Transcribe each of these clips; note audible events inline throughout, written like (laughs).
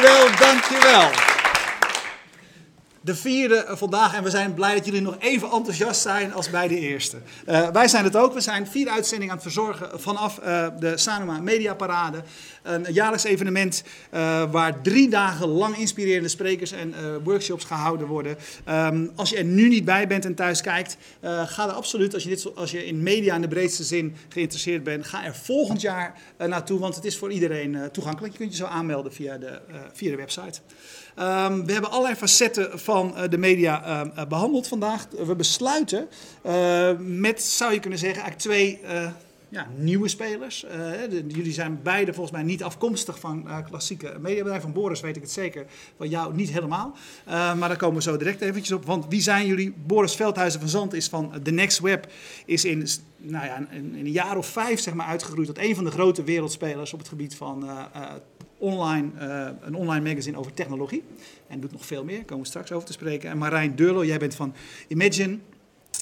Dankjewel, dankjewel. De vierde vandaag en we zijn blij dat jullie nog even enthousiast zijn als bij de eerste. Uh, wij zijn het ook. We zijn vier uitzendingen aan het verzorgen vanaf uh, de Sanoma Media Parade. Een jaarlijks evenement waar drie dagen lang inspirerende sprekers en workshops gehouden worden. Um, als je er nu niet bij bent en thuis kijkt, ga er absoluut, als je, dit, als je in media in de breedste zin geïnteresseerd bent, ga er volgend jaar naartoe, want het is voor iedereen toegankelijk. Je kunt je zo aanmelden via de, via de website. Um, we hebben allerlei facetten van uh, de media uh, behandeld vandaag. We besluiten uh, met, zou je kunnen zeggen, eigenlijk twee ja, nieuwe spelers. Jullie zijn beide volgens mij niet afkomstig van klassieke mediabedrijven. Van Boris weet ik het zeker, van jou niet helemaal. maar daar komen we zo direct eventjes op. Want wie zijn jullie? Boris Veldhuizen van Zand is van The Next Web. Is in, nou ja, in een jaar of vijf zeg maar, uitgegroeid tot een van de grote wereldspelers op het gebied van online, uh, een online magazine over technologie. En doet nog veel meer, daar komen we straks over te spreken. En Marijn Deurlo, jij bent van Imagine.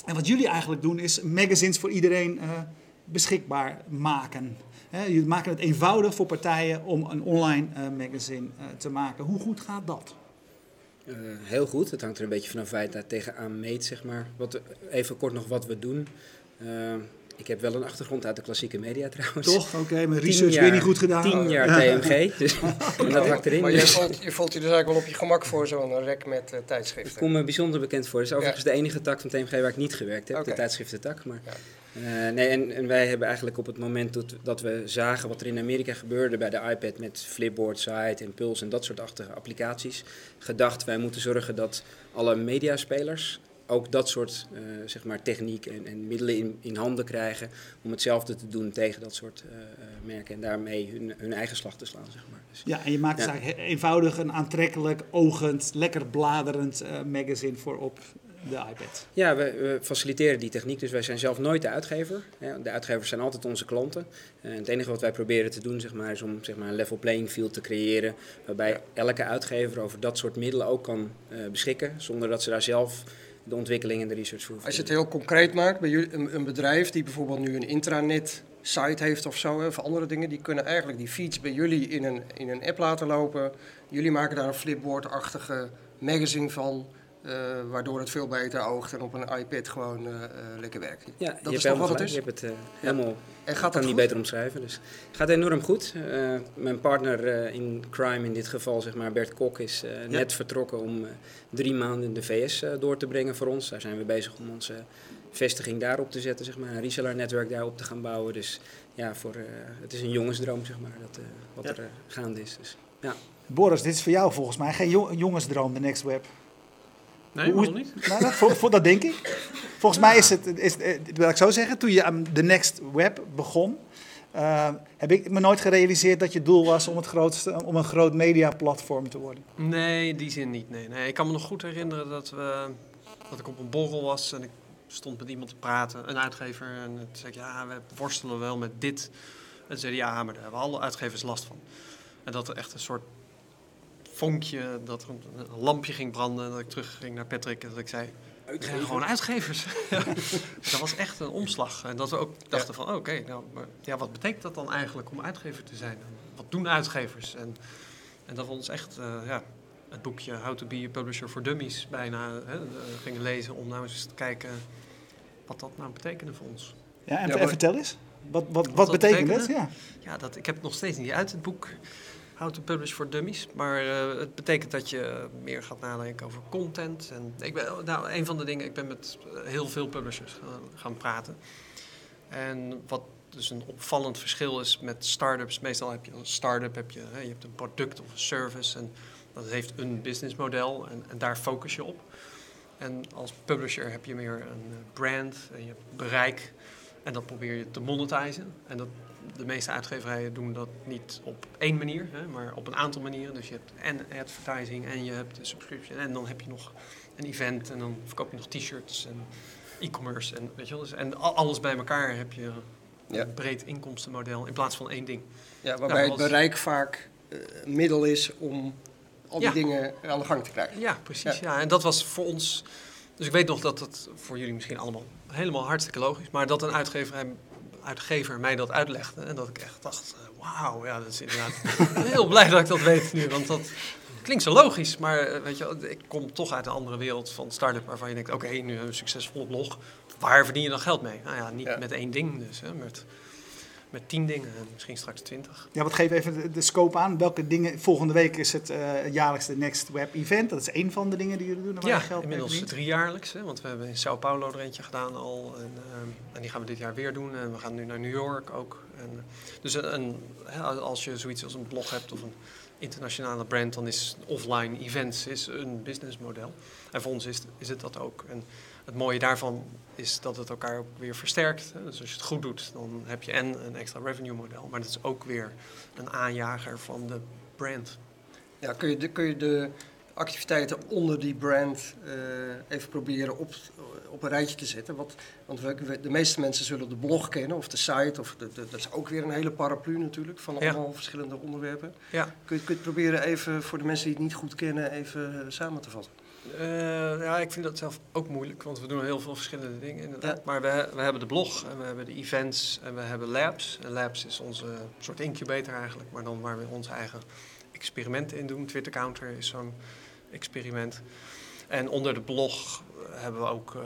En wat jullie eigenlijk doen is magazines voor iedereen uh, beschikbaar maken. He, jullie maken het eenvoudig voor partijen om een online uh, magazine te maken. Hoe goed gaat dat? heel goed. Het hangt er een beetje vanaf waar je daar tegenaan meet, zeg maar. Wat, even kort nog wat we doen. Ik heb wel een achtergrond uit de klassieke media trouwens. Toch? Oké, okay, mijn research jaar, weer niet goed gedaan. Tien jaar TMG, dus en (laughs) (laughs) dat hakt erin. Maar je, voelt, je voelt je dus eigenlijk wel op je gemak voor zo'n rek met uh, tijdschriften. Ik kom me bijzonder bekend voor. Het is overigens ja. de enige tak van TMG waar ik niet gewerkt heb, okay. de tijdschriftentak. Maar, ja. uh, nee, en, en, wij hebben eigenlijk op het moment dat, dat, we zagen wat er in Amerika gebeurde bij de iPad met Flipboard, Site en Pulse en dat soort achtige applicaties, gedacht wij moeten zorgen dat alle mediaspelers ook dat soort uh, zeg maar techniek en, en middelen in, in, handen krijgen om hetzelfde te doen tegen dat soort uh, merken en daarmee hun, hun, eigen slag te slaan. Zeg maar. Dus, ja, en je maakt ja. het eenvoudig een aantrekkelijk, ogend, lekker bladerend uh, magazine voor op de iPad. Ja, we, we, faciliteren die techniek, dus wij zijn zelf nooit de uitgever. De uitgevers zijn altijd onze klanten. En het enige wat wij proberen te doen zeg maar, is om zeg maar, een level playing field te creëren, waarbij elke uitgever over dat soort middelen ook kan beschikken, zonder dat ze daar zelf de ontwikkeling en de research voor. Als je het heel concreet maakt, bij jullie, een, een bedrijf die bijvoorbeeld nu een intranet site heeft of zo, of andere dingen, die kunnen eigenlijk die feeds bij jullie in een, in een app laten lopen. Jullie maken daar een flipboard-achtige magazine van. Uh, waardoor het veel beter oogt en op een iPad gewoon uh, uh, lekker werkt. Ja, dat is toch wat het is? Je hebt het helemaal... En gaat kan niet beter omschrijven. Dus het gaat enorm goed. mijn partner in crime in dit geval, zeg maar, Bert Kok, is ja. net vertrokken om drie maanden in de VS door te brengen voor ons. Daar zijn we bezig om onze vestiging daarop te zetten, zeg maar, een reseller-netwerk daarop te gaan bouwen. Dus ja, voor, het is een jongensdroom, zeg maar, dat, wat ja. er gaande is. Dus, ja. Boris, dit is voor jou volgens mij geen jongensdroom, de Next Web. Nee, Hoe, niet. (laughs) Nou, dat, voor, voor, dat denk ik. Volgens mij is het, is, wil ik zo zeggen, toen je aan de Next Web begon, uh, heb ik me nooit gerealiseerd dat je doel was om, het grootste, om een groot mediaplatform te worden. Nee, in die zin niet. Nee. nee. Ik kan me nog goed herinneren dat, we, dat ik op een borrel was en ik stond met iemand te praten, een uitgever. En toen zei ik, ja, we worstelen wel met dit. En zei ja, maar daar hebben alle uitgevers last van. En dat er echt een soort vonkje, dat er een lampje ging branden. En dat ik terug ging naar Patrick en dat ik zei... Uitgevers. gewoon uitgevers. (laughs) dat was echt een omslag. En dat we ook dachten van, oké, okay, nou, ja, wat betekent dat dan eigenlijk om uitgever te zijn? Wat doen uitgevers? En, en dat we ons echt uh, ja, het boekje How to be a Publisher for Dummies bijna hè, gingen lezen... om nou eens te kijken wat dat nou betekende voor ons. Ja, en, ja, maar, vertel eens. Wat, wat, wat, wat betekent dat? Ja, ja dat, ik heb het nog steeds niet uit, het boek... How to Publish for Dummies. Maar uh, het betekent dat je meer gaat nadenken over content. En ik ben, nou, een van de dingen, ik ben met heel veel publishers gaan, gaan praten. En wat dus een opvallend verschil is met startups. Meestal heb je een start-up, heb je, hè, je hebt een product of een service. En dat heeft een businessmodel en, en daar focus je op. En als publisher heb je meer een brand en je hebt bereik. En dat probeer je te monetizen. En dat de meeste uitgeverijen doen dat niet op één manier, hè, maar op een aantal manieren. Dus je hebt en advertising en je hebt de subscription en dan heb je nog een event en dan verkoop je nog t-shirts en e-commerce en weet je wel. Dus, en alles bij elkaar heb je ja. een breed inkomstenmodel in plaats van één ding. Ja, waarbij nou, het bereik vaak uh, middel is om al die ja. dingen aan de gang te krijgen. Ja, precies. Ja. ja. En dat was voor ons. Dus ik weet nog dat het voor jullie misschien allemaal helemaal hartstikke logisch, maar dat een uitgeverij uitgever mij dat uitlegde. En dat ik echt dacht, uh, wauw, ja, dat is inderdaad (laughs) heel blij dat ik dat weet nu. Want dat klinkt zo logisch, maar weet je, ik kom toch uit een andere wereld van start-up waarvan je denkt, oké, nu hebben we een succesvolle blog. Waar verdien je dan geld mee? Nou ja, niet met één ding dus, hè, met met tien dingen en misschien straks twintig. Ja, wat geef even de, scope aan. Welke dingen? Volgende week is het uh, jaarlijks de Next Web Event. Dat is één van de dingen die jullie doen. Waar ja, geld inmiddels driejaarlijks. Hè, want we hebben in Sao Paulo er eentje gedaan al. En, uh, en, die gaan we dit jaar weer doen. En we gaan nu naar New York ook. En, dus een, als je zoiets als een blog hebt of een internationale brand, dan is offline events is een businessmodel. En voor ons is, is het dat ook. En het mooie daarvan is dat het elkaar ook weer versterkt. Dus als je het goed doet, dan heb je en een extra revenue model, maar dat is ook weer een aanjager van de brand. Ja, kun je de, kun je de activiteiten onder die brand uh, even proberen op, op een rijtje te zetten? Wat, want we, de meeste mensen zullen de blog kennen of de site, of de, dat is ook weer een hele paraplu natuurlijk van allemaal verschillende onderwerpen. Ja. Kun, je, kun je het proberen even voor de mensen die het niet goed kennen even samen te vatten? Uh, ja, ik vind dat zelf ook moeilijk, want we doen heel veel verschillende dingen inderdaad. Maar we, we hebben de blog en we hebben de events en we hebben labs. En labs is onze soort incubator eigenlijk, maar dan waar we onze eigen experimenten in doen. Twitter Counter is zo'n experiment. En onder de blog hebben we ook uh,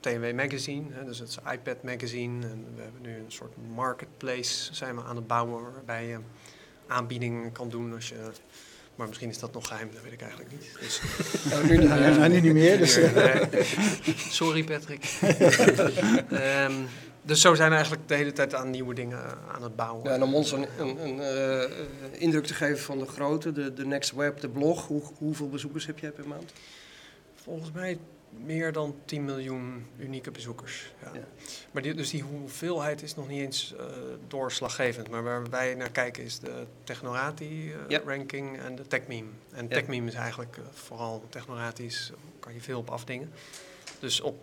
TNW Magazine, hè, dus het is iPad Magazine. En we hebben nu een soort marketplace zijn we aan het bouwen waarbij je aanbiedingen kan doen als je maar misschien is dat nog geheim, dat weet ik eigenlijk niet. Dus, ja, nu, uh, nu, niet meer. Dus, uh. Sorry Patrick. um, (laughs) dus zo zijn we eigenlijk de hele tijd aan nieuwe dingen aan het bouwen. Ja, en om ons een, een, een uh, indruk te geven van de grootte, de, de Next Web, de blog, hoe, hoeveel bezoekers heb jij per maand? Volgens mij meer dan 10 miljoen unieke bezoekers. Ja. Maar die, dus die hoeveelheid is nog niet eens uh, doorslaggevend. Maar waar wij naar kijken is de Technorati-ranking eh, en de TechMeme. En. TechMeme is eigenlijk uh, vooral Technoratisch, kan je veel op afdingen. Dus op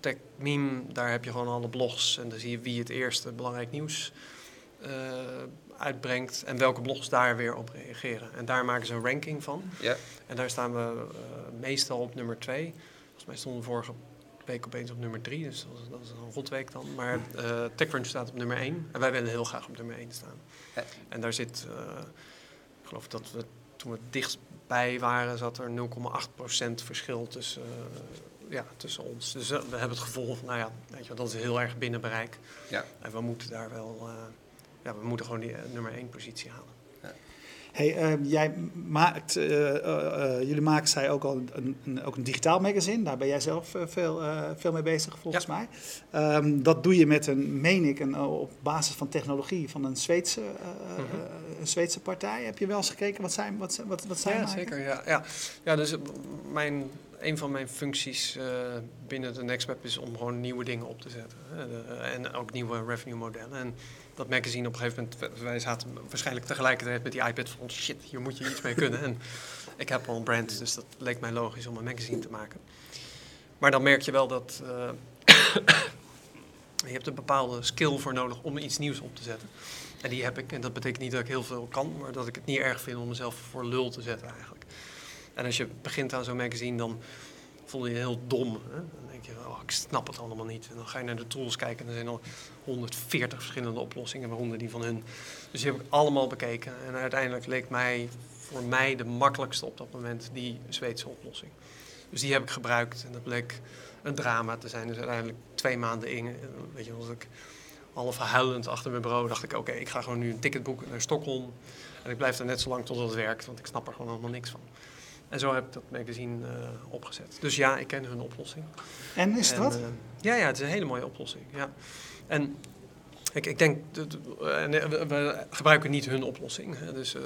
TechMeme, daar heb je gewoon alle blogs en dan zie je wie het eerste belangrijk nieuws uitbrengt en welke blogs daar weer op reageren. En daar maken ze een ranking van. Ja. En daar staan we meestal op nummer 2. Mij stonden vorige week opeens op nummer 3, dus dat is een rotweek dan. Maar uh, TechCrunch staat op nummer 1 en wij willen heel graag op nummer 1 staan. Ja. En daar zit, uh, ik geloof dat we toen we dichtbij waren, zat er 0,8% verschil tussen, uh, ja, tussen ons. Dus we hebben het gevoel van, nou ja, weet je, dat is heel erg binnen bereik. Ja. En we moeten daar wel, ja, we moeten gewoon die nummer 1 positie halen. Hey, uh, jij maakt, uh, uh, jullie maken zij ook al een, een, ook een digitaal magazine. Daar ben jij zelf veel, veel mee bezig, volgens ja. mij. Um, dat doe je met een, meen ik, een, op basis van technologie van een Zweedse, -huh. een Zweedse partij. Heb je wel eens gekeken wat zij, wat, wat, wat zij ja, maken? Zeker, ja, ja. ja, dus mijn, een van mijn functies binnen de NextMap is om gewoon nieuwe dingen op te zetten. en ook nieuwe revenue modellen. En, dat magazine op een gegeven moment, wij zaten waarschijnlijk tegelijkertijd met die iPad van shit, hier moet je iets mee kunnen. En ik heb al een brand, dus dat leek mij logisch om een magazine te maken. Maar dan merk je wel dat uh, (coughs) je hebt een bepaalde skill voor nodig om iets nieuws op te zetten. En die heb ik. En dat betekent niet dat ik heel veel kan, maar dat ik het niet erg vind om mezelf voor lul te zetten eigenlijk. En als je begint aan zo'n magazine, dan voel je je heel dom. Hè? Dan denk je, oh, ik snap het allemaal niet. En dan ga je naar de tools kijken en er zijn al 140 verschillende oplossingen, waaronder die van hun. Dus die heb ik allemaal bekeken. En uiteindelijk leek mij voor mij de makkelijkste op dat moment die Zweedse oplossing. Dus die heb ik gebruikt en dat bleek een drama te zijn. Dus uiteindelijk twee maanden in, weet je, als ik half huilend achter mijn bureau dacht ik, oké, ik ga gewoon nu een ticket boeken naar Stockholm. En ik blijf daar net zo lang tot het werkt, want ik snap er gewoon allemaal niks van. En zo heb ik dat magazine uh, opgezet. Dus ja, ik ken hun oplossing. En is het wat? Uh, ja, ja, het is een hele mooie oplossing. Ja. En ik, ik denk, we gebruiken niet hun oplossing. Dus, uh,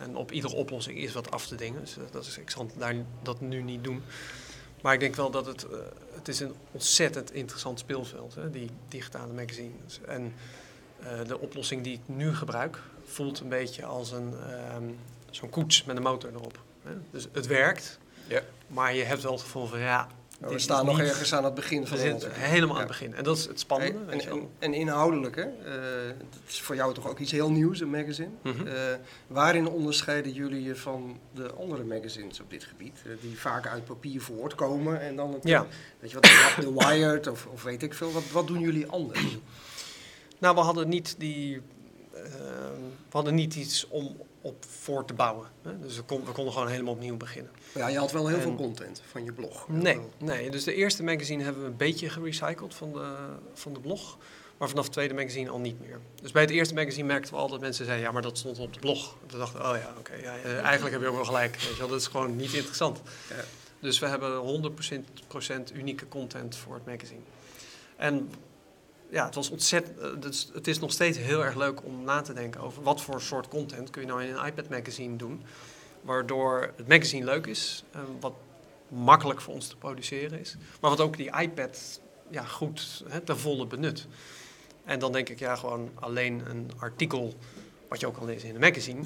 en op iedere oplossing is wat af te dingen. Dus dat is, ik zal daar, dat nu niet doen. Maar ik denk wel dat het, het is een ontzettend interessant speelveld, hè, die digitale magazines. En de oplossing die ik nu gebruik voelt een beetje als een, um, zo'n koets met een motor erop. Dus het werkt, ja. maar je hebt wel het gevoel van ja. we staan nog ergens aan het begin van het Helemaal aan het begin. En dat is het spannende. En, en, en inhoudelijk, hè? Uh, dat is voor jou toch ook iets heel nieuws, een magazine. Mm -hmm. uh, waarin onderscheiden jullie je van de andere magazines op dit gebied? Uh, die vaak uit papier voortkomen en dan het, ja. weet je wat, de Wired of, of weet ik veel. Wat, wat doen jullie anders? Nou, we hadden niet, die, uh, we hadden niet iets om op voor te bouwen. Hè? Dus we, kon, we, konden gewoon helemaal opnieuw beginnen. Ja, je had wel heel veel content van je blog. Nee, nee, dus de eerste magazine hebben we een beetje gerecycled van de, van de blog. Maar vanaf het tweede magazine al niet meer. Dus bij het eerste magazine merkten we al dat mensen zeiden... ja, maar dat stond op de blog. Toen dachten we, oh ja, oké, ja, eigenlijk heb je ook wel gelijk. Weet je wel, dat is gewoon niet interessant. Ja. Dus we hebben 100% unieke content voor het magazine. En ja, het was ontzettend. Het, het is nog steeds heel erg leuk om na te denken over wat voor soort content kun je nou in een iPad magazine doen. Waardoor het magazine leuk is, wat makkelijk voor ons te produceren is. Maar wat ook die iPad ja, goed hè, ten volle benut. En dan denk ik, ja, gewoon alleen een artikel, wat je ook al lezen in een magazine.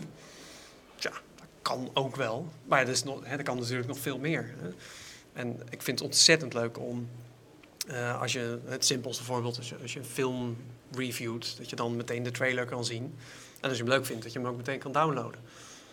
Tja, dat kan ook wel. Maar dat, is nog, hè, dat kan natuurlijk nog veel meer. Hè. En ik vind het ontzettend leuk om uh, als je het simpelste voorbeeld, als je, als je een film reviewt, dat je dan meteen de trailer kan zien. En als je hem leuk vindt, dat je hem ook meteen kan downloaden.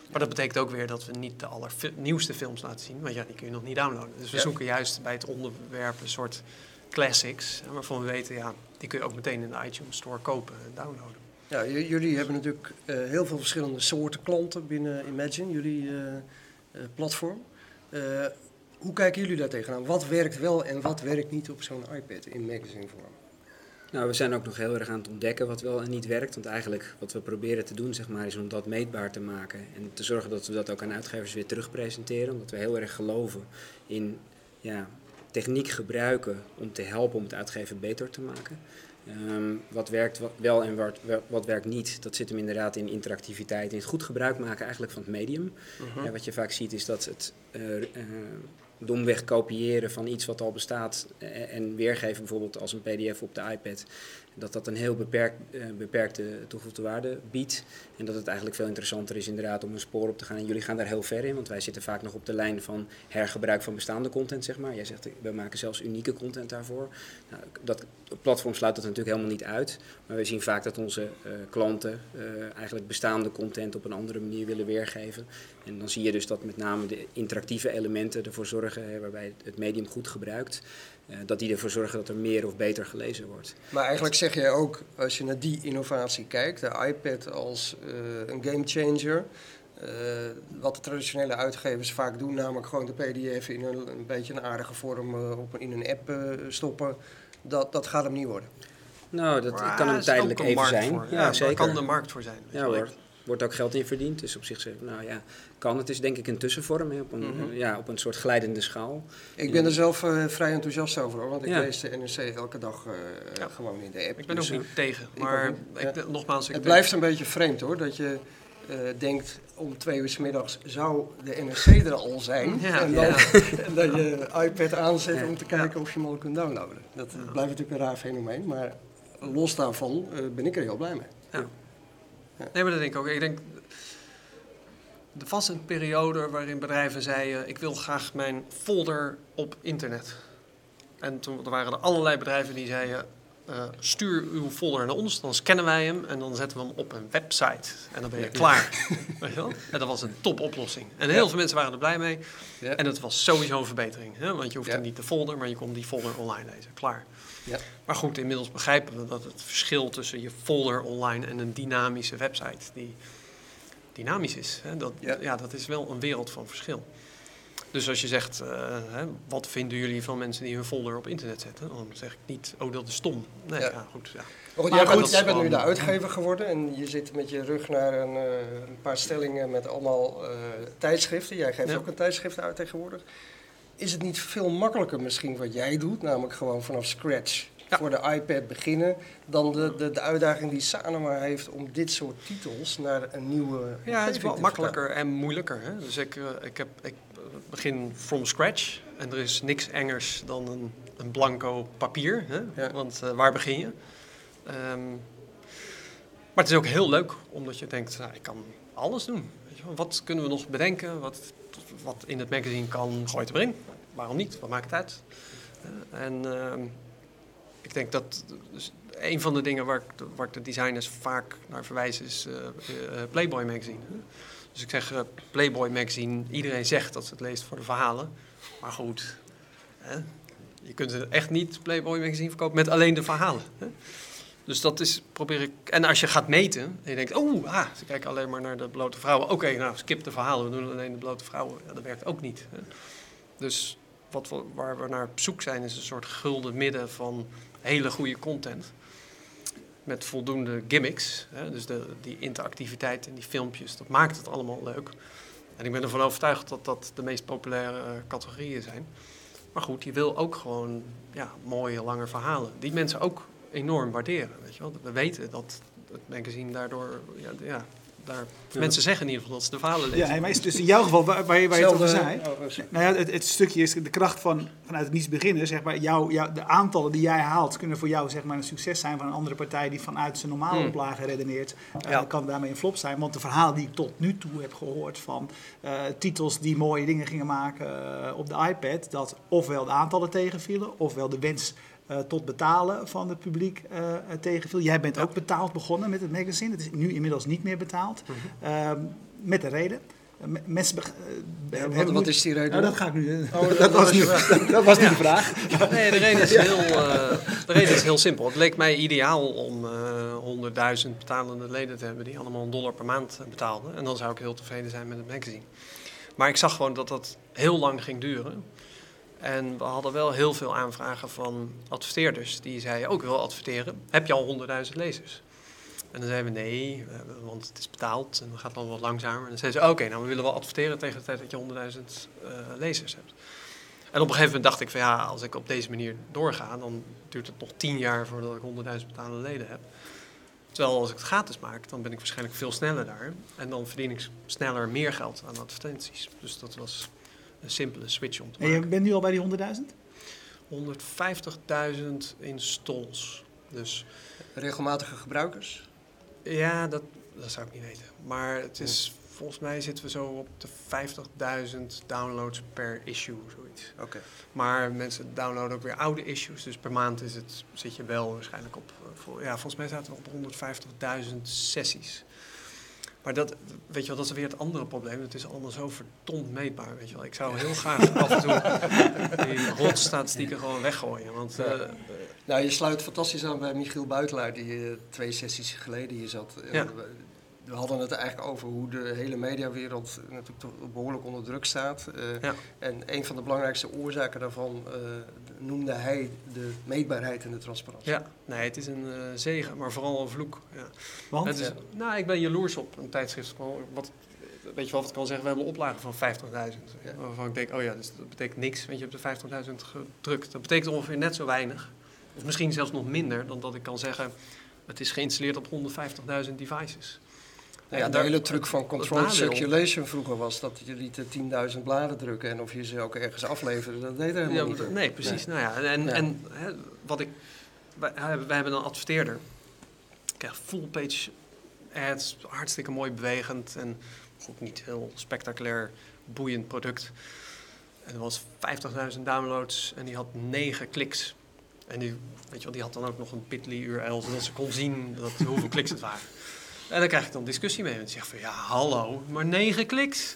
Maar dat betekent ook weer dat we niet de allernieuwste films laten zien, want ja, die kun je nog niet downloaden. Dus we zoeken juist bij het onderwerp een soort classics, waarvan we weten, ja, die kun je ook meteen in de iTunes Store kopen en downloaden. Ja, jullie hebben natuurlijk uh, heel veel verschillende soorten klanten binnen Imagine, jullie uh, platform. Hoe kijken jullie daar tegenaan? Wat werkt wel en wat werkt niet op zo'n iPad in magazine vorm? Nou, we zijn ook nog heel erg aan het ontdekken wat wel en niet werkt. Want eigenlijk wat we proberen te doen, zeg maar, is om dat meetbaar te maken. En te zorgen dat we dat ook aan uitgevers weer terugpresenteren. Omdat we heel erg geloven in ja, techniek gebruiken om te helpen om het uitgeven beter te maken. Um, wat werkt wel en wat, wat, werkt niet, dat zit hem inderdaad in interactiviteit, in het goed gebruik maken eigenlijk van het medium. Uh wat je vaak ziet is dat het uh, uh, domweg kopiëren van iets wat al bestaat eh, en weergeven bijvoorbeeld als een pdf op de iPad, dat dat een heel beperkt, uh, beperkte toegevoegde waarde biedt. En dat het eigenlijk veel interessanter is inderdaad om een spoor op te gaan. En jullie gaan daar heel ver in, want wij zitten vaak nog op de lijn van hergebruik van bestaande content, zeg maar. Jij zegt, we maken zelfs unieke content daarvoor. Nou, dat platform sluit dat natuurlijk helemaal niet uit. Maar we zien vaak dat onze uh, klanten eigenlijk bestaande content op een andere manier willen weergeven. En dan zie je dus dat met name de interactieve elementen ervoor zorgen, waarbij het medium goed gebruikt, uh, dat die ervoor zorgen dat er meer of beter gelezen wordt. Maar eigenlijk zeg jij ook, als je naar die innovatie kijkt, de iPad als een game changer. Uh, wat de traditionele uitgevers vaak doen, namelijk gewoon de PDF in een, een beetje een aardige vorm uh, op, in een app uh, stoppen, dat, dat gaat hem niet worden. Nou, dat maar, kan hem tijdelijk even zijn. Voor. Ja, ja zeker. kan de markt voor zijn. Ja hoor. Wordt ook geld in verdiend. Dus op zich, nou ja, kan. Het is denk ik een tussenvorm, hè, op, een, mm -hmm. ja, op een soort glijdende schaal. Ik ben er zelf uh, vrij enthousiast over, hoor, want ik ja. lees de NRC elke dag uh, ja. gewoon in de app. Ik ben dus, ook niet tegen, maar ik, ik, nogmaals... Ik het blijft een beetje vreemd hoor, dat je uh, denkt om twee uur s middags zou de NRC er al zijn. Ja, en, dan, ja. (laughs) en dat je iPad aanzet ja. om te kijken of je hem al kunt downloaden. Dat blijft natuurlijk een raar fenomeen, maar los daarvan uh, ben ik er heel blij mee. Nee, maar dat denk ik ook. Ik denk, er was een periode waarin bedrijven zeiden, ik wil graag mijn folder op internet. En toen waren er allerlei bedrijven die zeiden, uh, stuur uw folder naar ons, dan scannen wij hem en dan zetten we hem op een website. En dan ben je ja. klaar. (laughs) Weet je wel? En dat was een topoplossing. En heel ja. veel mensen waren er blij mee. Ja. En het was sowieso een verbetering. Hè? Want je hoeft niet de folder, maar je kon die folder online lezen. Klaar. Maar goed, inmiddels begrijpen we dat het verschil tussen je folder online en een dynamische website, die dynamisch is, hè? Dat, ja. dat is wel een wereld van verschil. Dus als je zegt, uh, hè, wat vinden jullie van mensen die hun folder op internet zetten? Dan zeg ik niet, oh dat is stom. Nee, ja, ja goed. Ja. Maar goed, jij, bent, jij bent nu de uitgever geworden en je zit met je rug naar een, uh, een paar stellingen met allemaal uh, tijdschriften. Jij geeft ook een tijdschrift uit tegenwoordig. Is het niet veel makkelijker misschien wat jij doet, namelijk gewoon vanaf scratch voor de iPad beginnen, dan de, de, de uitdaging die Sanoma heeft om dit soort titels naar een nieuwe. Ja, het is wel makkelijker en moeilijker. Hè? Dus ik, ik, heb, ik begin from scratch. En er is niks engers dan een, een blanco papier. Hè? Ja. Want uh, waar begin je? Um, maar het is ook heel leuk, omdat je denkt, nou, ik kan alles doen. Wat kunnen we nog bedenken? Wat, wat in het magazine kan, gooi het erin. Waarom niet? Wat maakt het uit? Uh, en uh, ik denk dat dus een van de dingen waar, waar de designers vaak naar verwijzen is uh, Playboy magazine. Dus ik zeg Playboy magazine, iedereen zegt dat ze het leest voor de verhalen. Maar goed, hè? je kunt echt niet Playboy magazine verkopen met alleen de verhalen. Hè? Dus dat is, probeer ik. En als je gaat meten en je denkt, oh, ah, ze kijken alleen maar naar de blote vrouwen. Oké, nou, skip de verhalen, we doen alleen de blote vrouwen. Ja, dat werkt ook niet. Hè. Dus wat waar we naar op zoek zijn, is een soort gulden midden van hele goede content. Met voldoende gimmicks. Hè. Dus de, die interactiviteit en die filmpjes, dat maakt het allemaal leuk. En ik ben ervan overtuigd dat dat de meest populaire uh, categorieën zijn. Maar goed, je wil ook gewoon ja, mooie, lange verhalen. Die mensen ook enorm waarderen. Weet je wel? We weten dat het magazine daardoor ja, ja daar, Mensen zeggen in ieder geval dat ze de verhalen lezen. Ja, maar is dus in jouw geval, waar, waar je, waar je het over zei. Oh, nou ja, het, het, stukje is de kracht van vanuit het niets beginnen. Zeg maar, jou, jou, de aantallen die jij haalt kunnen voor jou zeg maar, een succes zijn van een andere partij die vanuit zijn normale hmm. oplage redeneert. Uh, ja. Kan daarmee een flop zijn. Want de verhalen die ik tot nu toe heb gehoord van uh, titels die mooie dingen gingen maken uh, op de iPad, dat ofwel de aantallen tegenvielen, ofwel de wens uh, tot betalen van het publiek uh, tegenviel. Jij bent ook betaald begonnen met het magazine. Het is nu inmiddels niet meer betaald. -hmm. uh, met een reden. Mensen ja, wat, wat, is die reden? Nou, dat ga ik nu. Oh, (laughs) dat, dat, was nu, (laughs) dat, was nu de vraag. Nee, de reden, is heel, de reden is heel simpel. Het leek mij ideaal om 100.000 betalende leden te hebben die allemaal een dollar per maand betaalden. En dan zou ik heel tevreden zijn met het magazine. Maar ik zag gewoon dat dat heel lang ging duren. En we hadden wel heel veel aanvragen van adverteerders die zeiden ook wil adverteren. Heb je al 100.000 lezers? En dan zeiden we nee, want het is betaald en dan gaat het dan wat langzamer. En dan zeiden ze oké, nou we willen wel adverteren tegen de tijd dat je 100.000 uh, lezers hebt. En op een gegeven moment dacht ik van ja, als ik op deze manier doorga, dan duurt het nog 10 jaar voordat ik 100.000 betalende leden heb. Terwijl als ik het gratis maak, dan ben ik waarschijnlijk veel sneller daar. En dan verdien ik sneller meer geld aan advertenties. Dus dat was een simpele switch om te maken. En je bent nu al bij die 100.000? 150.000 installs. Dus, Regelmatige gebruikers? Ja, dat, dat zou ik niet weten. Maar het is, volgens mij zitten we zo op de 50.000 downloads per issue, zoiets. Oké. Maar mensen downloaden ook weer oude issues, dus per maand is het, zit je wel waarschijnlijk op, ja, volgens mij zaten we op 150.000 sessies. Maar dat, weet je wel, dat is weer het andere probleem. Het is allemaal zo verdomd meetbaar, weet je wel. Ik zou heel graag af en toe (laughs) die rotstatistieken gewoon weggooien. Want, uh, nou, je sluit fantastisch aan bij Michiel Buitelaar, die uh, twee sessies geleden hier zat. Ja we hadden het eigenlijk over hoe de hele mediawereld natuurlijk behoorlijk onder druk staat. Uh, ja. En een van de belangrijkste oorzaken daarvan uh, noemde hij de meetbaarheid en de transparantie. Ja, nee, het is een uh, zegen, maar vooral een vloek. Ja. Want? Is, nou, ik ben jaloers op een tijdschrift. Wat, weet je wel wat ik kan zeggen? We hebben een oplage van 50.000. Ja. Waarvan ik denk, oh ja, dus dat betekent niks. Want je hebt de 50.000 gedrukt. Dat betekent ongeveer net zo weinig. Of misschien zelfs nog minder dan dat ik kan zeggen... het is geïnstalleerd op 150.000 devices. Ja, de hele truc van controlled circulation vroeger was dat je liet 10.000 bladen drukken en of je ze ook ergens afleverde, dat deed er helemaal niet. Nee, precies. Nou ja, en, en hè, wat ik, wij, wij, hebben een adverteerder. Ik krijg full page ads, hartstikke mooi bewegend en goed niet heel spectaculair, boeiend product. En er was 50.000 downloads en die had 9 kliks. En die, weet je wel, die had dan ook nog een Bitly URL, zodat ze kon zien dat, hoeveel kliks het waren. En dan krijg ik dan discussie mee. En zeg van ja, hallo, maar negen kliks.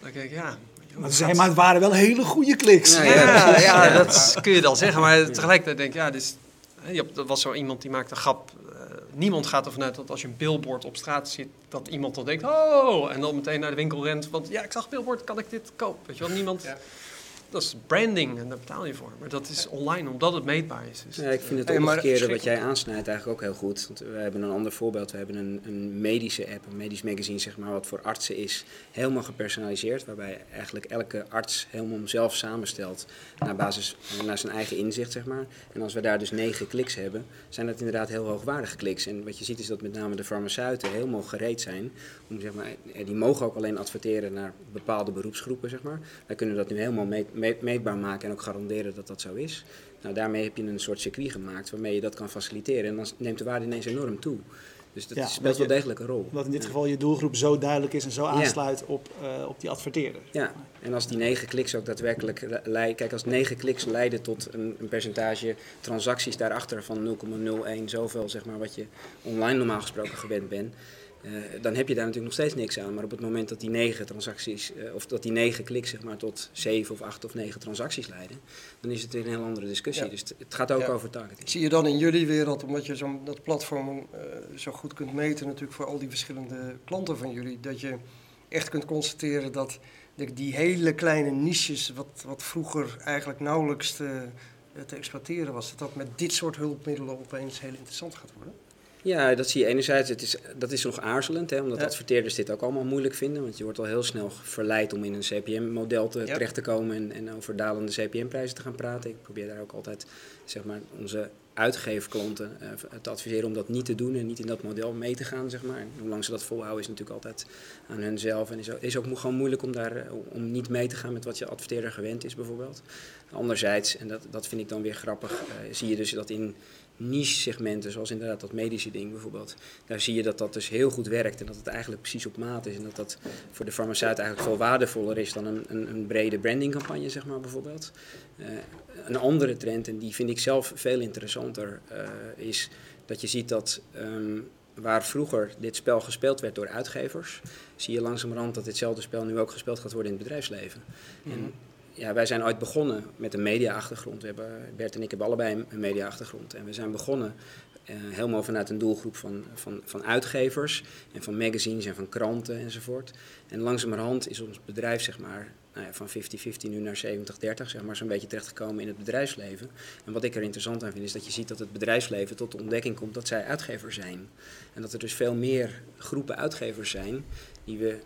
Dan denk ik, ja. Maar, zijn, maar het waren wel hele goede kliks. Ja, ja, ja, dat kun je dan zeggen. Maar tegelijkertijd denk ik, ja, dus, er was zo iemand die maakte een grap. Uh, niemand gaat ervan uit dat als je een billboard op straat ziet, dat iemand dan denkt, oh, en dan meteen naar de winkel rent. Want ja, ik zag billboard, kan ik dit kopen? Weet je wel, niemand... Dat is branding en daar betaal je voor. Maar dat is online omdat het meetbaar is. Dus ja, ik vind het omgekeerde wat jij aansnijdt eigenlijk ook heel goed. Want we hebben een ander voorbeeld. We hebben een, een medische app, een medisch magazine zeg maar, wat voor artsen is. Helemaal gepersonaliseerd. Waarbij eigenlijk elke arts helemaal zelf samenstelt naar basis naar zijn eigen inzicht zeg maar. En als we daar dus negen kliks hebben, zijn dat inderdaad heel hoogwaardige kliks. En wat je ziet is dat met name de farmaceuten helemaal gereed zijn. Om, zeg maar, die mogen ook alleen adverteren naar bepaalde beroepsgroepen zeg maar. Wij kunnen dat nu helemaal mee meetbaar maken en ook garanderen dat dat zo is. Nou, daarmee heb je een soort circuit gemaakt waarmee je dat kan faciliteren. En dan neemt de waarde ineens enorm toe. Dus dat speelt wel degelijk een rol. Omdat in dit geval je doelgroep zo duidelijk is en zo aansluit op, uh, op die adverteerder. Ja, en als die negen kliks ook daadwerkelijk leiden. Kijk, als negen kliks leiden tot een, een percentage transacties daarachter van 0,01 zoveel, zeg maar, wat je online normaal gesproken gewend bent dan heb je daar natuurlijk nog steeds niks aan. Maar op het moment dat die negen transacties, of dat die negen kliks zeg maar, tot zeven of acht of negen transacties leiden, dan is het weer een heel andere discussie. Dus het gaat ook over targeting. Zie je dan in jullie wereld, omdat je zo, dat platform zo goed kunt meten natuurlijk voor al die verschillende klanten van jullie, dat je echt kunt constateren dat die hele kleine niches, wat, wat vroeger eigenlijk nauwelijks te, te exploiteren was, dat dat met dit soort hulpmiddelen opeens heel interessant gaat worden? Ja, dat zie je enerzijds. Het is, dat is nog aarzelend, hè, omdat adverteerders dit ook allemaal moeilijk vinden. Want je wordt al heel snel verleid om in een CPM-model te, terecht te komen en, en over dalende CPM-prijzen te gaan praten. Ik probeer daar ook altijd zeg maar, onze uitgeefklanten uh, te adviseren om dat niet te doen en niet in dat model mee te gaan, zeg maar. En hoe lang ze dat volhouden is natuurlijk altijd aan hunzelf. En is ook, is ook gewoon moeilijk om, daar, eh, om niet mee te gaan met wat je adverteerder gewend is, bijvoorbeeld. Anderzijds, en dat, dat vind ik dan weer grappig, uh, zie je dus dat in niche-segmenten, zoals inderdaad dat medische ding bijvoorbeeld, daar zie je dat dat dus heel goed werkt en dat het eigenlijk precies op maat is. En dat dat voor de farmaceut eigenlijk veel waardevoller is dan een, een, een brede brandingcampagne, zeg maar bijvoorbeeld. Uh, een andere trend, en die vind ik zelf veel interessanter, uh, is dat je ziet dat um, waar vroeger dit spel gespeeld werd door uitgevers, zie je langzamerhand dat ditzelfde spel nu ook gespeeld gaat worden in het bedrijfsleven. En ja, wij zijn ooit begonnen met een media-achtergrond. We hebben, Bert en ik hebben allebei een media-achtergrond. En we zijn begonnen uh, helemaal vanuit een doelgroep van, van, van uitgevers en van magazines en van kranten enzovoort. En langzamerhand is ons bedrijf zeg maar, nou ja, van 50-50 nu naar 70-30, zeg maar, zo'n beetje terechtgekomen in het bedrijfsleven. En wat ik er interessant aan vind, is dat je ziet dat het bedrijfsleven tot de ontdekking komt dat zij uitgever zijn. En dat er dus veel meer groepen uitgevers zijn die we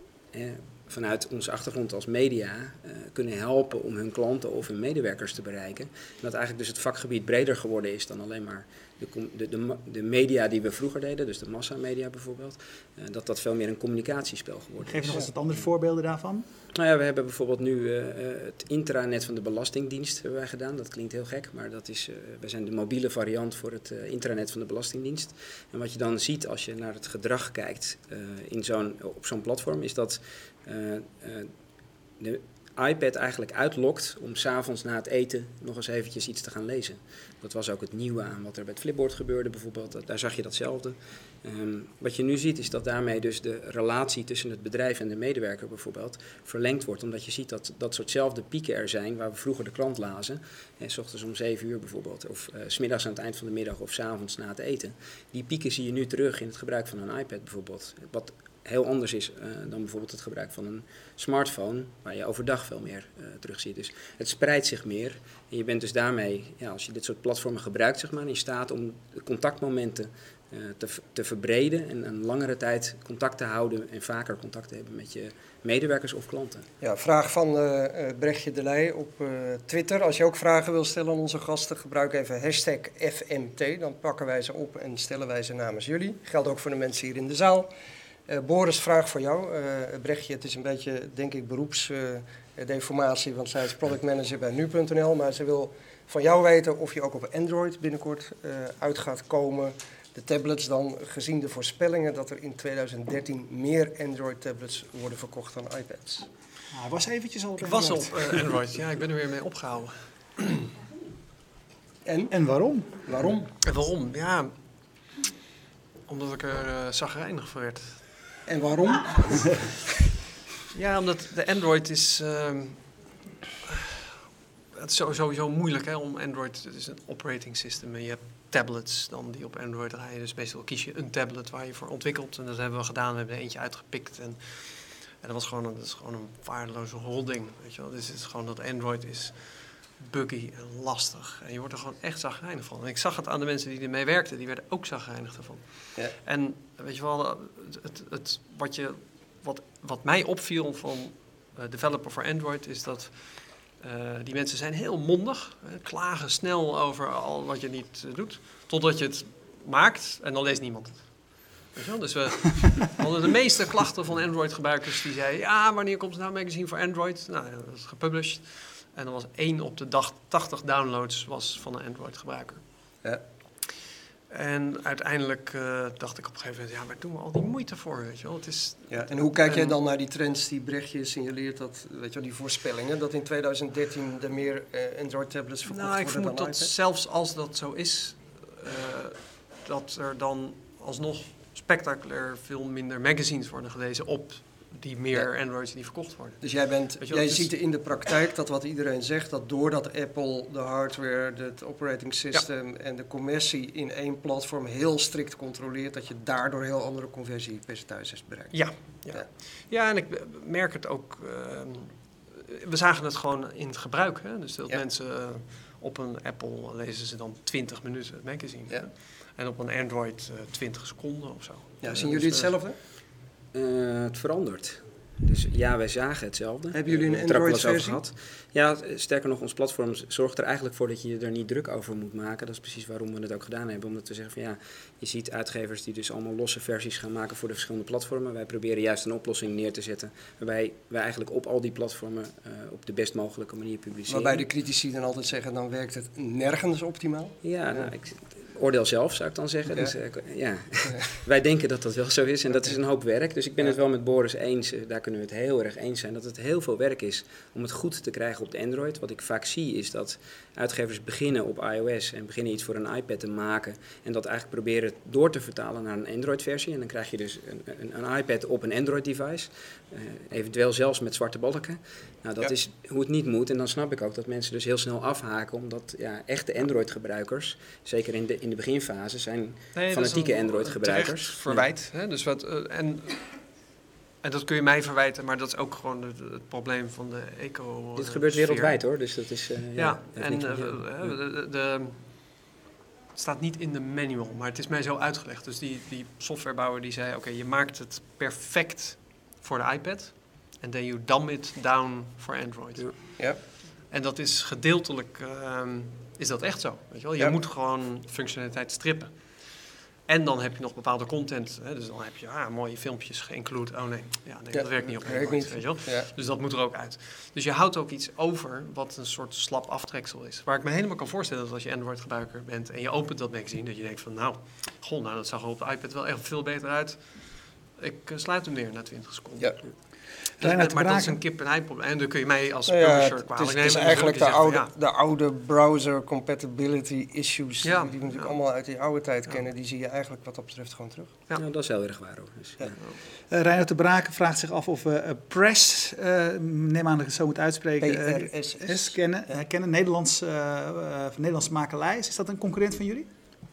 vanuit onze achtergrond als media uh, kunnen helpen om hun klanten of hun medewerkers te bereiken. En dat eigenlijk dus het vakgebied breder geworden is dan alleen maar de, de, de, media die we vroeger deden, dus de massamedia bijvoorbeeld, uh, dat dat veel meer een communicatiespel geworden Geef is. nog eens wat andere voorbeelden daarvan. Nou ja, we hebben bijvoorbeeld nu uh, het intranet van de Belastingdienst hebben wij gedaan. Dat klinkt heel gek, maar dat is, uh, wij zijn de mobiele variant voor het uh, intranet van de Belastingdienst. En wat je dan ziet als je naar het gedrag kijkt in zo'n, op zo'n platform, is dat de iPad eigenlijk uitlokt om s'avonds na het eten nog eens eventjes iets te gaan lezen. Dat was ook het nieuwe aan wat er het Flipboard gebeurde bijvoorbeeld. Daar zag je datzelfde. Um, wat je nu ziet is dat daarmee dus de relatie tussen het bedrijf en de medewerker bijvoorbeeld verlengd wordt. Omdat je ziet dat dat soortzelfde pieken er zijn waar we vroeger de klant lazen. Eh, s ochtends om 7 uur bijvoorbeeld. Of uh, s middags aan het eind van de middag of s avonds na het eten. Die pieken zie je nu terug in het gebruik van een iPad bijvoorbeeld. Wat heel anders is uh, dan bijvoorbeeld het gebruik van een smartphone, waar je overdag veel meer uh, terug ziet. Dus het spreidt zich meer. En je bent dus daarmee, ja, als je dit soort platformen gebruikt, zeg maar, in staat om contactmomenten uh, te, te verbreden en een langere tijd contact te houden en vaker contact te hebben met je medewerkers of klanten. Ja, vraag van Brechtje de Leij op Twitter. Als je ook vragen wil stellen aan onze gasten, gebruik even hashtag FMT. Dan pakken wij ze op en stellen wij ze namens jullie. Geldt ook voor de mensen hier in de zaal. Uh, Boris, vraag voor jou. Uh, Brechtje, het is een beetje, denk ik, beroepsdeformatie, uh, want zij is product manager bij nu.nl. Maar ze wil van jou weten of je ook op Android binnenkort uit gaat komen. De tablets dan, gezien de voorspellingen dat er in 2013 meer Android-tablets worden verkocht dan iPads. Ah, was eventjes al op Ik was op Android, ja, ik ben er weer mee opgehouden. En? En waarom? Waarom? En waarom? Ja, omdat ik er uh, zagrijnig van werd. En waarom? ja, omdat de Android is. Uh, het is sowieso moeilijk hè, om Android. Het is een operating system en je hebt tablets dan die op Android draaien. Dus meestal kies je een tablet waar je voor ontwikkelt. En dat hebben we gedaan. We hebben er eentje uitgepikt. En, en dat was gewoon een, dat is gewoon een waardeloze holding. Weet je wel? Dus het is gewoon dat Android is buggy en lastig. En je wordt er gewoon echt zagrijnig van. En ik zag het aan de mensen die ermee werkten, die werden ook zagrijnig ervan. Ja. En weet je wel, het, het, het, wat, je, wat, wat mij opviel van uh, developer voor Android is dat uh, die mensen zijn heel mondig, uh, klagen snel over al wat je niet uh, doet, totdat je het maakt en dan leest niemand het. Dus we (laughs) hadden de meeste klachten van Android-gebruikers die zeiden, ja, wanneer komt er nou een magazine voor Android? Nou, dat is gepublished. En er was één op de dag 80 downloads was van een Android-gebruiker. Ja. En uiteindelijk uh, dacht ik op een gegeven moment, ja, waar doen we al die moeite voor, weet je wel? Het is, ja, en hoe kijk jij dan naar die trends die Brechtje signaleert, dat, weet je wel, die voorspellingen, dat in 2013 er meer uh, Android-tablets verkocht nou, ik worden vermoed dat zelfs als dat zo is, uh, dat er dan alsnog spectaculair veel minder magazines worden gelezen op die meer Androids die verkocht worden. Dus jij, bent, jij ziet in de praktijk dat wat iedereen zegt, dat doordat Apple de hardware, het operating system en de commercie in één platform heel strikt controleert, dat je daardoor heel andere conversiepercentages bereikt. Ja, ja. ja. en ik merk het ook. Ehm, we zagen het gewoon in het gebruik. Hè? Dus dat mensen eh, op een Apple lezen ze dan 20 minuten het magazine. Ja. En op een Android 20 eh, seconden of zo. Ja, zien jullie dus, eh, hetzelfde? Uh, het verandert. Dus ja, wij zagen hetzelfde. Hebben jullie een Android-versie? Ja, sterker nog, ons platform zorgt er eigenlijk voor dat je er niet druk over moet maken. Dat is precies waarom we het ook gedaan hebben. Omdat we zeggen van ja, je ziet uitgevers die dus allemaal losse versies gaan maken voor de verschillende platformen. Wij proberen juist een oplossing neer te zetten waarbij wij eigenlijk op al die platformen uh, op de best mogelijke manier publiceren. Waarbij de critici dan altijd zeggen, dan werkt het nergens optimaal? Ja, nou, ik, oordeel zelf, zou ik dan zeggen. Ja. Dus, uh, ja. Wij denken dat dat wel zo is en dat is een hoop werk. Dus ik ben het wel met Boris eens, uh, daar kunnen we het heel erg eens zijn, dat het heel veel werk is om het goed te krijgen op de Android. Wat ik vaak zie is dat uitgevers beginnen op iOS en beginnen iets voor een iPad te maken en dat eigenlijk proberen door te vertalen naar een Android-versie. En dan krijg je dus een, een, een iPad op een Android-device, eventueel zelfs met zwarte balken. Nou, dat is hoe het niet moet. En dan snap ik ook dat mensen dus heel snel afhaken, omdat ja, echte Android-gebruikers, zeker in de, in de beginfase, zijn fanatieke Android-gebruikers. verwijt. Hè? Dus wat, uh, en, en dat kun je mij verwijten, maar dat is ook gewoon het, het probleem van de eco. Dit gebeurt wereldwijd hoor, dus dat is. Uh, ja, ja en de, de, het staat niet in de manual, maar het is mij zo uitgelegd. Dus die, die softwarebouwer die zei: Oké, je maakt het perfect voor de iPad. En then you dumb it down voor Android. Ja. En dat is gedeeltelijk, uh, is dat echt zo. Weet je wel? Je moet gewoon functionaliteit strippen. En dan heb je nog bepaalde content. Hè? Dus dan heb je ah, mooie filmpjes geïnclude. Oh nee, ja, nee dat werkt niet op Android. Niet. Weet je wel? Dus dat moet er ook uit. Dus je houdt ook iets over wat een soort slap aftreksel is. Waar ik me helemaal kan voorstellen dat als je Android gebruiker bent en je opent dat magazine, dat je denkt van nou, goh, nou dat zag er op de iPad wel echt veel beter uit. Ik uh, sluit hem neer na 20 seconden. Ja. Dus, maar dat is een kip-en-ei probleem. En dan kun je mij als nou publisher kwalijk nemen. Het is eigenlijk de oude, de oude browser compatibility issues... die we natuurlijk allemaal uit die oude tijd kennen... die zie je eigenlijk wat dat betreft gewoon terug. Ja, nou, dat is heel erg waar. Hoor. Dus, ja. Uh, Reinhard de Braken vraagt zich af of we uh, Press, uh, neem aan dat ik het zo moet uitspreken, PRSS. kennen. kennen. Nederlands, Nederlandse makelij. Is dat een concurrent van jullie?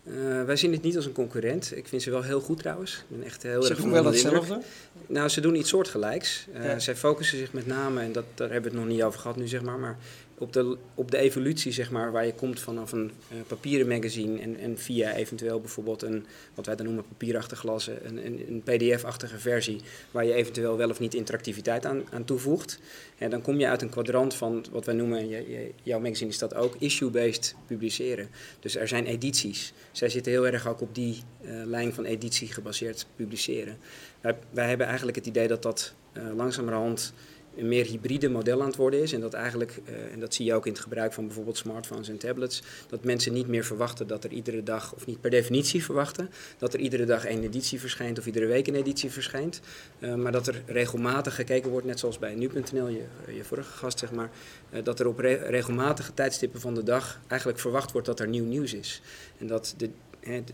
Uh, wij zien het niet als een concurrent. Ik vind ze wel heel goed trouwens. Ik ben echt heel ze erg doen wel hetzelfde? Nou, ze doen iets soortgelijks. Uh, Zij focussen zich met name, en dat, daar hebben we het nog niet over gehad nu, zeg maar, maar op de, op de evolutie, zeg maar, waar je komt vanaf een uh, papieren magazine en, en via eventueel bijvoorbeeld een, wat wij dan noemen papierachtig glas, een, een, een pdf-achtige versie, waar je eventueel wel of niet interactiviteit aan, aan toevoegt. En dan kom je uit een kwadrant van wat wij noemen, je, jouw magazine is dat ook, issue-based publiceren. Dus er zijn edities. Zij zitten heel erg ook op die uh, lijn van editie gebaseerd publiceren. Wij, wij hebben eigenlijk het idee dat dat uh, langzamerhand een meer hybride model aan het worden is. En dat eigenlijk, uh, en dat zie je ook in het gebruik van bijvoorbeeld smartphones en tablets, dat mensen niet meer verwachten dat er iedere dag, of niet per definitie verwachten, dat er iedere dag een editie verschijnt of iedere week een editie verschijnt. Uh, maar dat er regelmatig gekeken wordt, net zoals bij nu.nl, je, je vorige gast zeg maar, uh, dat er op re regelmatige tijdstippen van de dag eigenlijk verwacht wordt dat er nieuw nieuws is. En dat de,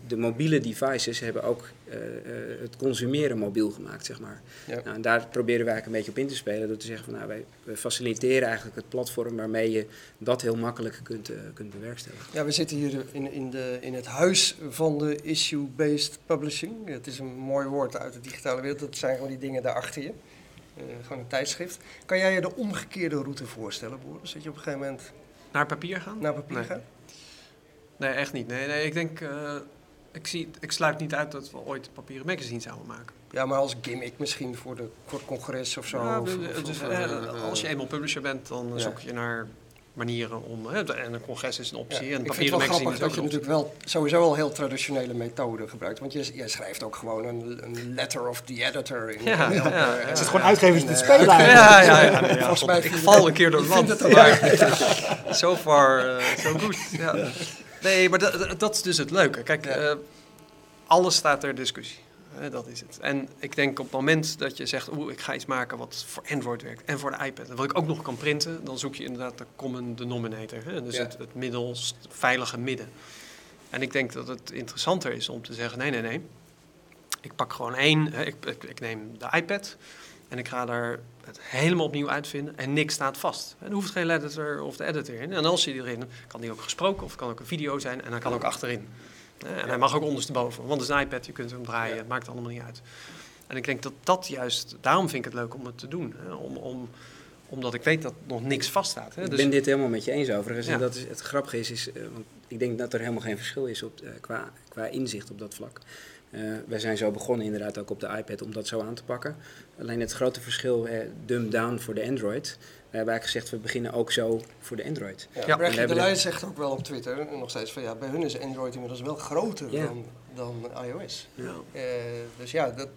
de mobiele devices hebben ook uh, uh, het consumeren mobiel gemaakt, zeg maar. Ja. Nou, en daar proberen wij eigenlijk een beetje op in te spelen door te zeggen van nou, wij, we faciliteren eigenlijk het platform waarmee je dat heel makkelijk kunt, uh, kunt bewerkstelligen. Ja, we zitten hier in, in, de, in het huis van de issue-based publishing. Het is een mooi woord uit de digitale wereld, dat zijn gewoon die dingen daarachter je. gewoon een tijdschrift. Kan jij je de omgekeerde route voorstellen, Boris? Dat je op een gegeven moment... Naar papier gaan? Naar papier nee. gaan? Nee, echt niet. Nee, nee ik denk, uh, ik, zie, ik sluit niet uit dat we ooit papieren magazine zouden maken. Ja, maar als gimmick misschien voor, de, voor het congres of zo. Ja, of, dus, of, uh, als je eenmaal publisher bent, dan ja. zoek je naar manieren om. Hè, en een congres is een optie. Ja, en ik vind het wel grappig dat je natuurlijk wel sowieso al heel traditionele methoden gebruikt. Want je, je schrijft ook gewoon een, een, letter of the editor. In, ja, in, ja, ja, Het is gewoon uitgevers in het spelen. Ja, ja, ja, ja, (laughs) Volgens mij ik val een keer door het land. (laughs) So far, uh, so good. Ja. (laughs) Nee, maar dat, dat is dus het leuke. Kijk, uh, alles staat ter discussie. Uh, dat is het. En ik denk op het moment dat je zegt, oeh, ik ga iets maken wat voor Android werkt en voor de iPad. En wat ik ook nog kan printen, dan zoek je inderdaad de common denominator. Hè? Dus ja. het, het middels veilige midden. En ik denk dat het interessanter is om te zeggen, nee, nee, nee. ik pak gewoon één, ik, ik, ik, neem de iPad en ik ga daar het helemaal opnieuw uitvinden en niks staat vast. En er hoeft geen editor of de editor in. En als je erin, kan die ook gesproken of kan ook een video zijn en dan kan ook achterin. En hij mag ook ondersteboven, want het is een iPad, je kunt hem draaien, het maakt allemaal niet uit. En ik denk dat dat juist, daarom vind ik het leuk om het te doen. Hè? Om, om, omdat ik weet dat nog niks vaststaat. Hè? Dus, ik ben dit helemaal met je eens overigens. En dat is, het grappige is, is uh, want ik denk dat er helemaal geen verschil is op, uh, qua, qua inzicht op dat vlak. Uh, wij zijn zo begonnen inderdaad ook op de iPad om dat zo aan te pakken. Alleen het grote verschil, eh, dumb down voor de Android. We hebben eigenlijk gezegd, we beginnen ook zo voor de Android. Ja, ja. De Leij zegt ook wel op Twitter nog steeds van ja, bij hun is Android inmiddels wel groter ja. dan, dan iOS. Ja. Uh, dus ja, dat,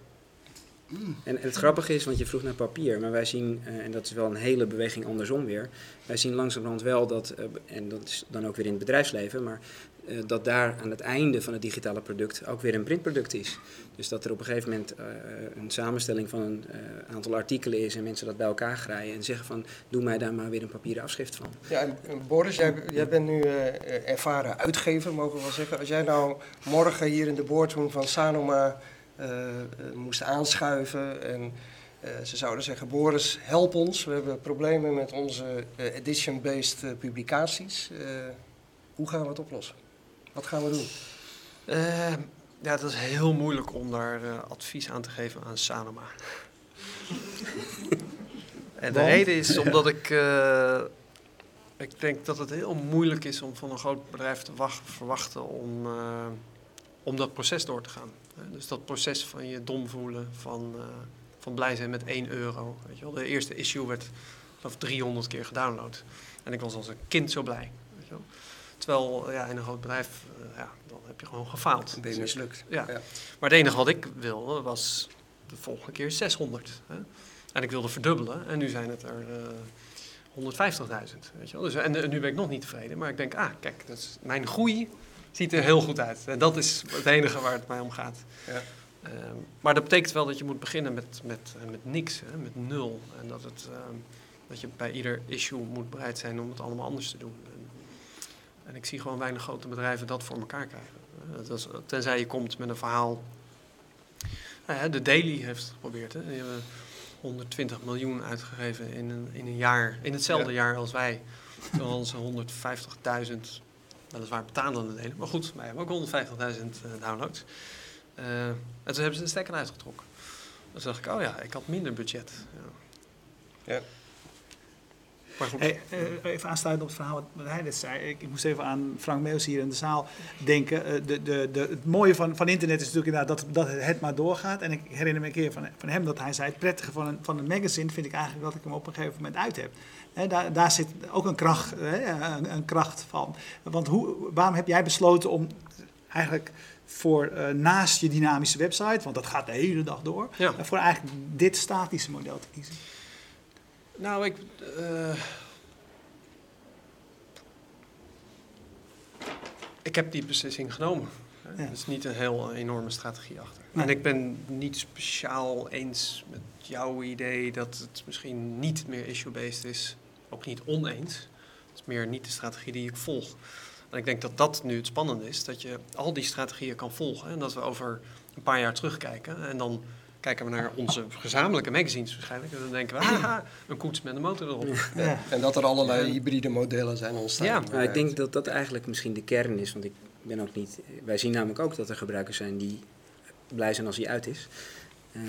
en, het grappige is, want je vroeg naar papier, maar wij zien, uh, en dat is wel een hele beweging andersom weer, wij zien langzamerhand wel dat, uh, en dat is dan ook weer in het bedrijfsleven, maar uh, dat daar aan het einde van het digitale product ook weer een printproduct is. Dus dat er op een gegeven moment een samenstelling van een aantal artikelen is en mensen dat bij elkaar graaien en zeggen van, doe mij daar maar weer een papieren afschrift van. Ja, en Boris, jij, bent nu ervaren uitgever, mogen we wel zeggen. Als jij nou morgen hier in de boardroom van Sanoma moest aanschuiven. En ze zouden zeggen, Boris, help ons. We hebben problemen met onze edition-based publicaties. hoe gaan we het oplossen? Wat gaan we doen? ja, dat is heel moeilijk om daar advies aan te geven aan Sanoma. (laughs) en de reden is omdat ik... ik denk dat het heel moeilijk is om van een groot bedrijf te verwachten om, om dat proces door te gaan. Dus dat proces van je dom voelen, van, van blij zijn met 1 euro. Weet je wel. De eerste issue werd of 300 keer gedownload. En ik was als een kind zo blij. Weet je wel. Terwijl ja, in een groot bedrijf, uh, ja, dan heb je gewoon gefaald. Ben je mislukt. Ja. ja. Maar het enige wat ik wilde was de volgende keer 600. Hè. En ik wilde verdubbelen en nu zijn het er uh, 150.000. Dus, en, en nu ben ik nog niet tevreden, maar ik denk, ah, kijk, dat is mijn groei ziet er heel goed uit. En dat is het enige waar het mij om gaat. Ja. Um, maar dat betekent wel dat je moet beginnen met, met, eh, met niks, hè, met nul. En dat, het, um, dat je bij ieder issue moet bereid zijn om het allemaal anders te doen. En, en ik zie gewoon weinig grote bedrijven dat voor elkaar krijgen. Uh, dat is, tenzij je komt met een verhaal. Nou ja, de Daily heeft het geprobeerd. Hè. Die hebben 120 miljoen uitgegeven in een, in een jaar, in hetzelfde ja. jaar als wij. Terwijl ze 150.000 weliswaar betalende delen. Maar goed, wij hebben ook 150.000 uh, downloads. Uh, en toen hebben ze de stekker uitgetrokken. Dus dacht ik, oh ja, ik had minder budget. Ja. ja. Hey, uh, even aansluiten op het verhaal wat hij net zei. Ik, moest even aan Frank Meus hier in de zaal denken. Uh, de, de, de, het mooie van, van internet is natuurlijk inderdaad dat, dat het maar doorgaat. En ik herinner me een keer van, van hem dat hij zei... het prettige van een, van een magazine vind ik eigenlijk dat ik hem op een gegeven moment uit heb. He, daar, daar, zit ook een kracht, he, een, een, kracht van. Want hoe, waarom heb jij besloten om eigenlijk voor uh, naast je dynamische website, want dat gaat de hele dag door, ja. voor eigenlijk dit statische model te kiezen? Nou, ik. Uh, ik heb die beslissing genomen. Ja. Er is niet een heel enorme strategie achter. Nee. En ik ben niet speciaal eens met jouw idee dat het misschien niet meer issue-based is ook niet oneens. Het is meer niet de strategie die ik volg. En ik denk dat dat nu het spannende is, dat je al die strategieën kan volgen. En dat we over een paar jaar terugkijken. En dan kijken we naar onze gezamenlijke magazines waarschijnlijk. En dan denken we, haha, een koets met een motor erop. Ja. En dat er allerlei hybride modellen zijn ontstaan. Ja, nou, ik denk dat dat eigenlijk misschien de kern is. Want ik ben ook niet... Wij zien namelijk ook dat er gebruikers zijn die blij zijn als hij uit is.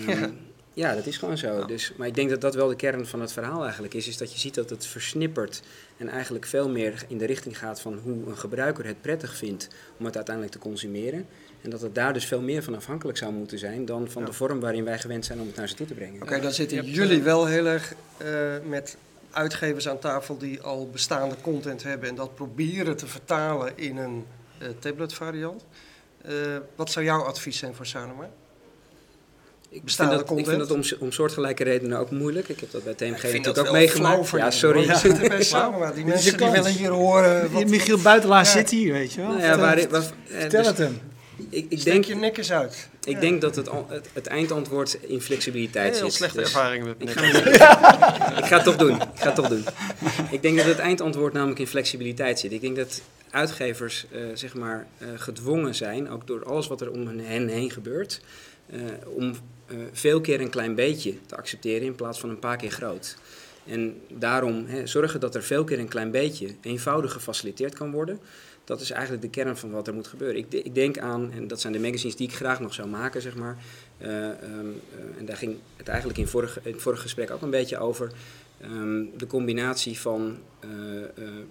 Um, ja. Dat is gewoon zo. Dus, maar ik denk dat dat wel de kern van het verhaal eigenlijk is. Is dat je ziet dat het versnippert en eigenlijk veel meer in de richting gaat van hoe een gebruiker het prettig vindt om het uiteindelijk te consumeren. En dat het daar dus veel meer van afhankelijk zou moeten zijn dan van ja. de vorm waarin wij gewend zijn om het naar ze toe te brengen. Oké, okay, dan zitten jullie wel heel erg uh, met uitgevers aan tafel die al bestaande content hebben en dat proberen te vertalen in een uh, tablet variant. Uh, wat zou jouw advies zijn voor Sanoma? Ik vind, dat, ik vind dat om, om soortgelijke redenen ook moeilijk. Ik heb dat bij TMG natuurlijk ook meegemaakt. Ja, sorry. Ja, zit er best samen, maar die mensen die willen hier horen... Wat, Michiel Buitelaar ja. zit hier, weet je wel. Nou ja, waar, waar, Vertel het hem. Ik, ik denk, je nek eens uit. Ik denk dat het, het, eindantwoord in flexibiliteit zit. Heel slechte dus ervaring met ik ga, (laughs) ik ga het toch doen. Ik ga het toch doen. Ik denk dat het eindantwoord namelijk in flexibiliteit zit. Ik denk dat uitgevers uh, zeg maar, uh, gedwongen zijn, ook door alles wat er om hen heen gebeurt, uh, om veel keer een klein beetje te accepteren in plaats van een paar keer groot. En daarom hè, zorgen dat er veel keer een klein beetje eenvoudig gefaciliteerd kan worden. Dat is eigenlijk de kern van wat er moet gebeuren. Ik, ik denk aan, en dat zijn de magazines die ik graag nog zou maken, zeg maar. Uh, um, en daar ging het eigenlijk in, vorige, in het vorige gesprek ook een beetje over. Um, de combinatie van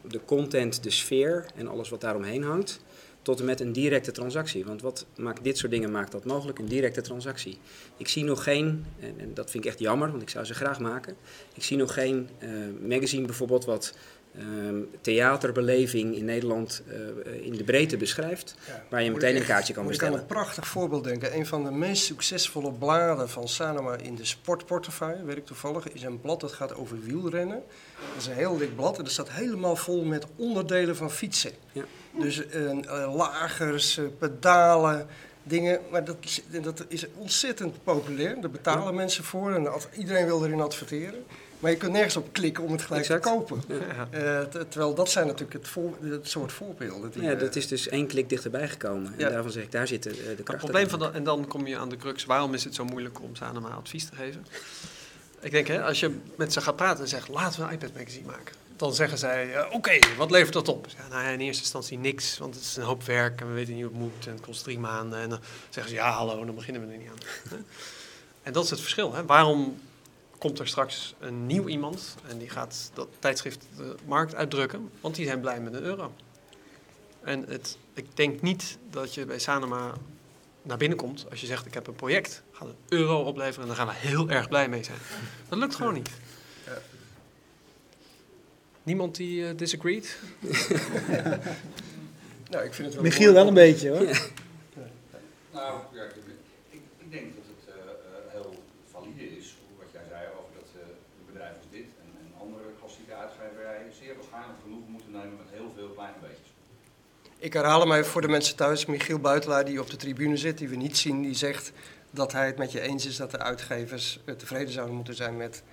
de content, de sfeer en alles wat daaromheen hangt tot en met een directe transactie. Want wat maakt dit soort dingen maakt dat mogelijk? Een directe transactie. Ik zie nog geen, en, en dat vind ik echt jammer, want ik zou ze graag maken. Ik zie nog geen uh, magazine bijvoorbeeld wat um, theaterbeleving in Nederland uh, in de breedte beschrijft, ja, waar je meteen een kaartje kan bestellen. Ik kan een prachtig voorbeeld denken. Een van de meest succesvolle bladen van Sanoma in de sportportefeuille, weet ik toevallig, is een blad dat gaat over wielrennen. Dat is een heel dik blad en dat staat helemaal vol met onderdelen van fietsen. Ja. Dus uh, lagers, pedalen, dingen. Maar dat, dat is ontzettend populair. Daar betalen mensen voor en iedereen wil erin adverteren. Maar je kunt nergens op klikken om het gelijk te kopen. Ja. Uh, terwijl dat zijn natuurlijk het, voor, het soort voorbeelden. Die, ja, dat is dus één klik dichterbij gekomen. En daarvan zeg ik, daar zit de, de kracht. Het probleem van en dan kom je aan de crux, waarom is het zo moeilijk om Sanoma advies te geven? Ik denk, hè, als je met ze gaat praten en zegt, laten we een iPad magazine maken dan zeggen zij, uh, oké, wat levert dat op? Ja, nou, in eerste instantie niks, want het is een hoop werk en we weten niet hoe het moet en het kost drie maanden. En dan zeggen ze, ja, hallo, dan beginnen we er niet aan. en dat is het verschil. Hè? Waarom komt er straks een nieuw iemand en die gaat dat tijdschrift de markt uitdrukken, want die zijn blij met een euro. En het, ik denk niet dat je bij Sanoma naar binnen komt als je zegt, ik heb een project, gaat een euro opleveren en dan gaan we heel erg blij mee zijn. Dat lukt gewoon niet. Niemand die uh, disagreed? (laughs) nou, ik vind het wel Michiel wel een beetje hoor. Ja. Nou, ja, ik, ik, denk dat het uh, heel valide is, wat jij zei over dat uh, bedrijven als dit en, en andere klassieke uitgeverijen zeer waarschijnlijk genoeg moeten nemen met heel veel kleine beetjes. Ik herhaal mij voor de mensen thuis, Michiel Buitelaar die op de tribune zit, die we niet zien, die zegt dat hij het met je eens is dat de uitgevers tevreden zouden moeten zijn met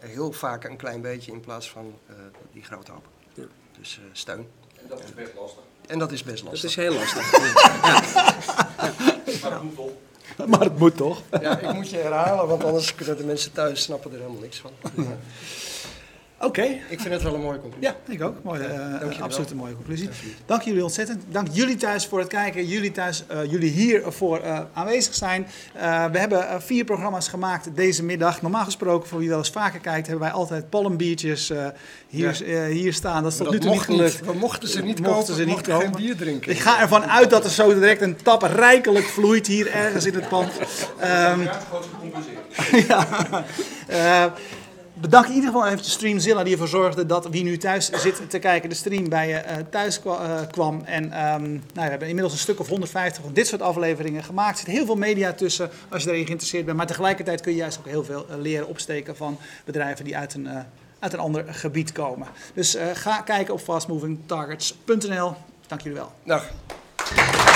heel vaak een klein beetje in plaats van uh, die grote hoop. Ja. Dus uh, steun. En dat is best lastig. En dat is best lastig. Dat is heel lastig. (laughs) ja. Maar het moet toch? Maar het moet toch? Ja, ik moet je herhalen, want anders kunnen de mensen thuis snappen er helemaal niks van. Oké. Ik vind het wel een mooie conclusie. Ja, ik ook. Mooi, uh, absoluut een mooie conclusie. Dank jullie ontzettend. Dank jullie thuis voor het kijken. Jullie thuis, uh, jullie hier voor uh, aanwezig zijn. we hebben vier programma's gemaakt deze middag. Normaal gesproken, voor wie wel eens vaker kijkt, hebben wij altijd pollenbiertjes hier, ja. hier staan. Dat is tot nu toe niet gelukt. We mochten ze niet mochten kopen, ze niet geen bier drinken. Ik ga ervan uit dat er zo direct een tap rijkelijk vloeit hier ergens in het pand. Um, ja, (laughs) bedankt in ieder geval even Streamzilla die ervoor zorgde dat wie nu thuis zit te kijken de stream bij je uh, thuis uh, kwam. En um, nou, we hebben inmiddels een stuk of 150 van dit soort afleveringen gemaakt. Er zit heel veel media tussen als je erin geïnteresseerd bent. Maar tegelijkertijd kun je juist ook heel veel uh, leren opsteken van bedrijven die uit een, uit een ander gebied komen. Dus ga kijken op fastmovingtargets.nl. Dank jullie wel. Dag.